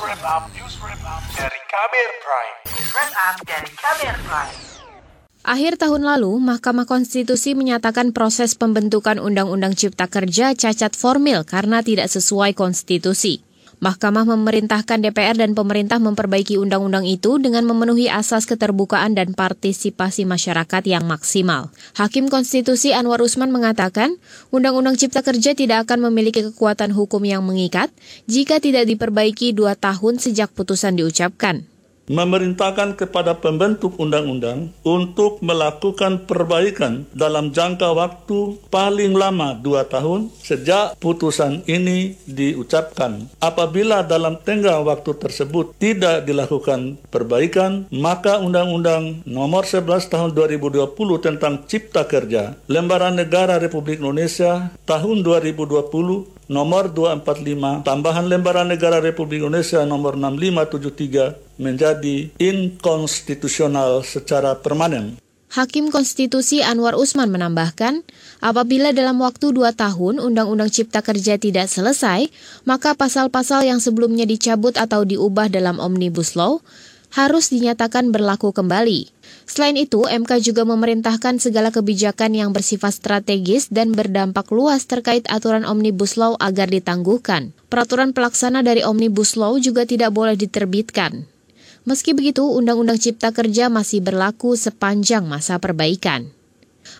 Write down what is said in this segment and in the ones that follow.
wrap up, news wrap up dari Kamer Prime. News wrap up dari Kamer Prime. Akhir tahun lalu, Mahkamah Konstitusi menyatakan proses pembentukan Undang-Undang Cipta Kerja cacat formil karena tidak sesuai konstitusi. Mahkamah memerintahkan DPR dan pemerintah memperbaiki undang-undang itu dengan memenuhi asas keterbukaan dan partisipasi masyarakat yang maksimal. Hakim Konstitusi Anwar Usman mengatakan, Undang-Undang Cipta Kerja tidak akan memiliki kekuatan hukum yang mengikat jika tidak diperbaiki dua tahun sejak putusan diucapkan memerintahkan kepada pembentuk undang-undang untuk melakukan perbaikan dalam jangka waktu paling lama dua tahun sejak putusan ini diucapkan. Apabila dalam tenggang waktu tersebut tidak dilakukan perbaikan, maka Undang-Undang Nomor 11 Tahun 2020 tentang Cipta Kerja, Lembaran Negara Republik Indonesia tahun 2020 nomor 245 tambahan lembaran negara Republik Indonesia nomor 6573 menjadi inkonstitusional secara permanen. Hakim Konstitusi Anwar Usman menambahkan, apabila dalam waktu dua tahun Undang-Undang Cipta Kerja tidak selesai, maka pasal-pasal yang sebelumnya dicabut atau diubah dalam Omnibus Law harus dinyatakan berlaku kembali. Selain itu, MK juga memerintahkan segala kebijakan yang bersifat strategis dan berdampak luas terkait aturan Omnibus Law agar ditangguhkan. Peraturan pelaksana dari Omnibus Law juga tidak boleh diterbitkan. Meski begitu, Undang-Undang Cipta Kerja masih berlaku sepanjang masa perbaikan.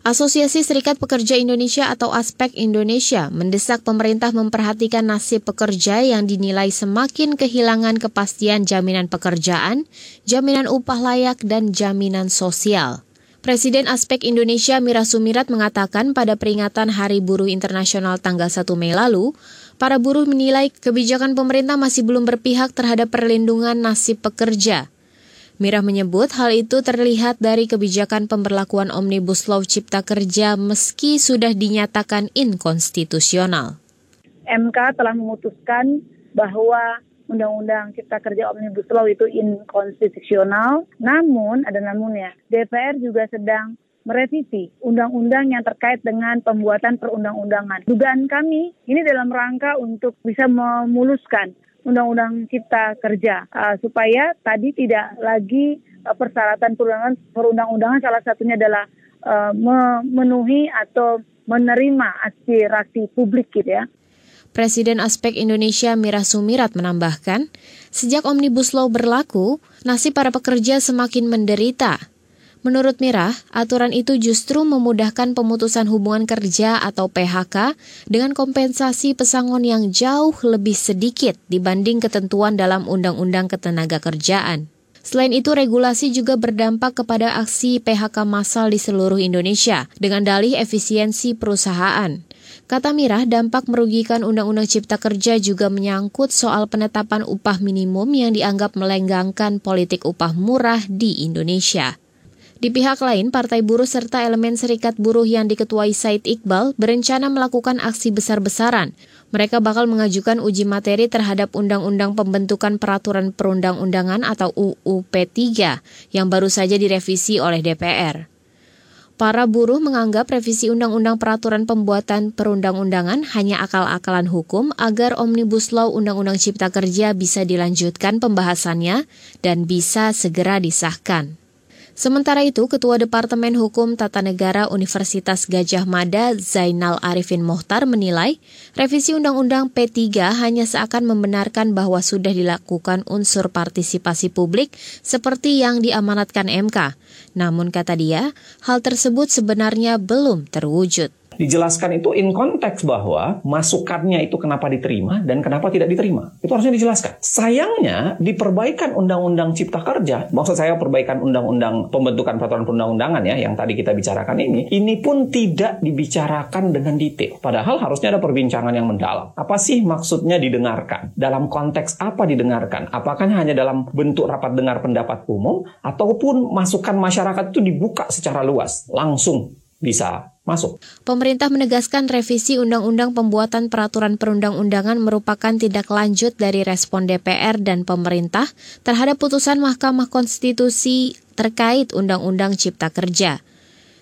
Asosiasi Serikat Pekerja Indonesia atau Aspek Indonesia mendesak pemerintah memperhatikan nasib pekerja yang dinilai semakin kehilangan kepastian jaminan pekerjaan, jaminan upah layak, dan jaminan sosial. Presiden Aspek Indonesia Mira Sumirat mengatakan pada peringatan Hari Buruh Internasional tanggal 1 Mei lalu, para buruh menilai kebijakan pemerintah masih belum berpihak terhadap perlindungan nasib pekerja. Mirah menyebut hal itu terlihat dari kebijakan pemberlakuan Omnibus Law Cipta Kerja meski sudah dinyatakan inkonstitusional. MK telah memutuskan bahwa Undang-Undang Cipta Kerja Omnibus Law itu inkonstitusional, namun ada namunnya. DPR juga sedang merevisi undang-undang yang terkait dengan pembuatan perundang-undangan. Dugaan kami ini dalam rangka untuk bisa memuluskan Undang-Undang Cipta Kerja uh, supaya tadi tidak lagi uh, persyaratan perundang-undangan salah satunya adalah uh, memenuhi atau menerima aspirasi publik gitu ya. Presiden Aspek Indonesia Mira Sumirat menambahkan, sejak Omnibus Law berlaku, nasib para pekerja semakin menderita Menurut Mirah, aturan itu justru memudahkan pemutusan hubungan kerja atau PHK dengan kompensasi pesangon yang jauh lebih sedikit dibanding ketentuan dalam Undang-Undang Ketenaga Kerjaan. Selain itu, regulasi juga berdampak kepada aksi PHK massal di seluruh Indonesia dengan dalih efisiensi perusahaan. Kata Mirah, dampak merugikan Undang-Undang Cipta Kerja juga menyangkut soal penetapan upah minimum yang dianggap melenggangkan politik upah murah di Indonesia. Di pihak lain, Partai Buruh serta elemen serikat buruh yang diketuai Said Iqbal berencana melakukan aksi besar-besaran. Mereka bakal mengajukan uji materi terhadap Undang-Undang Pembentukan Peraturan Perundang-undangan atau UU P3 yang baru saja direvisi oleh DPR. Para buruh menganggap revisi Undang-Undang Peraturan Pembuatan Perundang-undangan hanya akal-akalan hukum agar Omnibus Law Undang-Undang Cipta Kerja bisa dilanjutkan pembahasannya dan bisa segera disahkan. Sementara itu, Ketua Departemen Hukum Tata Negara Universitas Gajah Mada Zainal Arifin Mohtar menilai revisi Undang-Undang P3 hanya seakan membenarkan bahwa sudah dilakukan unsur partisipasi publik seperti yang diamanatkan MK. Namun kata dia, hal tersebut sebenarnya belum terwujud dijelaskan itu in konteks bahwa masukannya itu kenapa diterima dan kenapa tidak diterima. Itu harusnya dijelaskan. Sayangnya di perbaikan Undang-Undang Cipta Kerja, maksud saya perbaikan Undang-Undang Pembentukan Peraturan Perundang-undangan ya yang tadi kita bicarakan ini, ini pun tidak dibicarakan dengan detail. Padahal harusnya ada perbincangan yang mendalam. Apa sih maksudnya didengarkan? Dalam konteks apa didengarkan? Apakah hanya dalam bentuk rapat dengar pendapat umum ataupun masukan masyarakat itu dibuka secara luas, langsung bisa masuk. Pemerintah menegaskan revisi Undang-Undang Pembuatan Peraturan Perundang-undangan merupakan tindak lanjut dari respon DPR dan pemerintah terhadap putusan Mahkamah Konstitusi terkait Undang-Undang Cipta Kerja.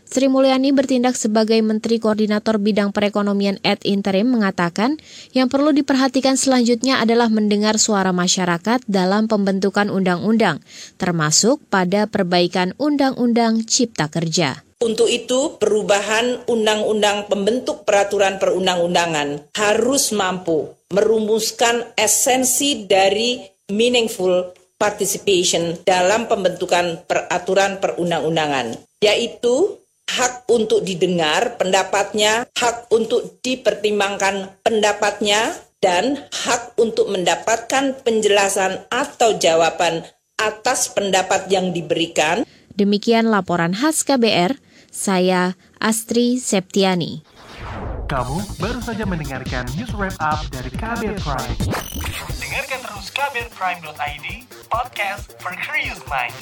Sri Mulyani bertindak sebagai Menteri Koordinator Bidang Perekonomian at Interim mengatakan yang perlu diperhatikan selanjutnya adalah mendengar suara masyarakat dalam pembentukan undang-undang, termasuk pada perbaikan Undang-Undang Cipta Kerja. Untuk itu, perubahan undang-undang pembentuk peraturan perundang-undangan harus mampu merumuskan esensi dari meaningful participation dalam pembentukan peraturan perundang-undangan, yaitu hak untuk didengar pendapatnya, hak untuk dipertimbangkan pendapatnya, dan hak untuk mendapatkan penjelasan atau jawaban atas pendapat yang diberikan. Demikian laporan khas KBR, saya Astri Septiani. Kamu baru saja mendengarkan news wrap up dari KBR Prime. Dengarkan terus kbrprime.id, podcast for curious mind.